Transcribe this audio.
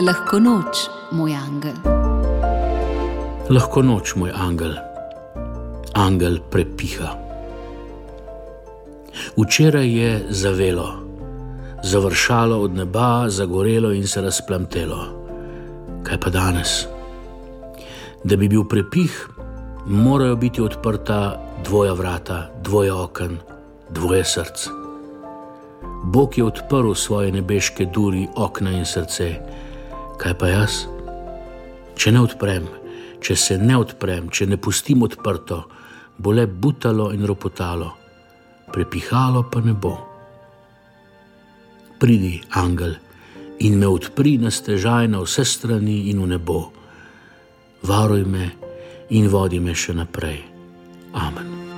Lahko noč, moj angel. Lahko noč, moj angel. Angel prepiha. Včeraj je zavelo, završalo od neba, zagorelo in se razplamtelo. Kaj pa danes? Da bi bil prepih, morajo biti odprta dvoja vrata, dvoje okn, dvoje src. Bog je odprl svoje nebeške duri, okna in srce. Kaj pa jaz? Če ne odprem, če se ne odprem, če ne pustim odprto, bo le butalo in ropotalo, prepihalo pa ne bo. Pridi, angel, in me odpri na stežaj na vse strani in v nebo. Varuj me in vodi me še naprej. Amen.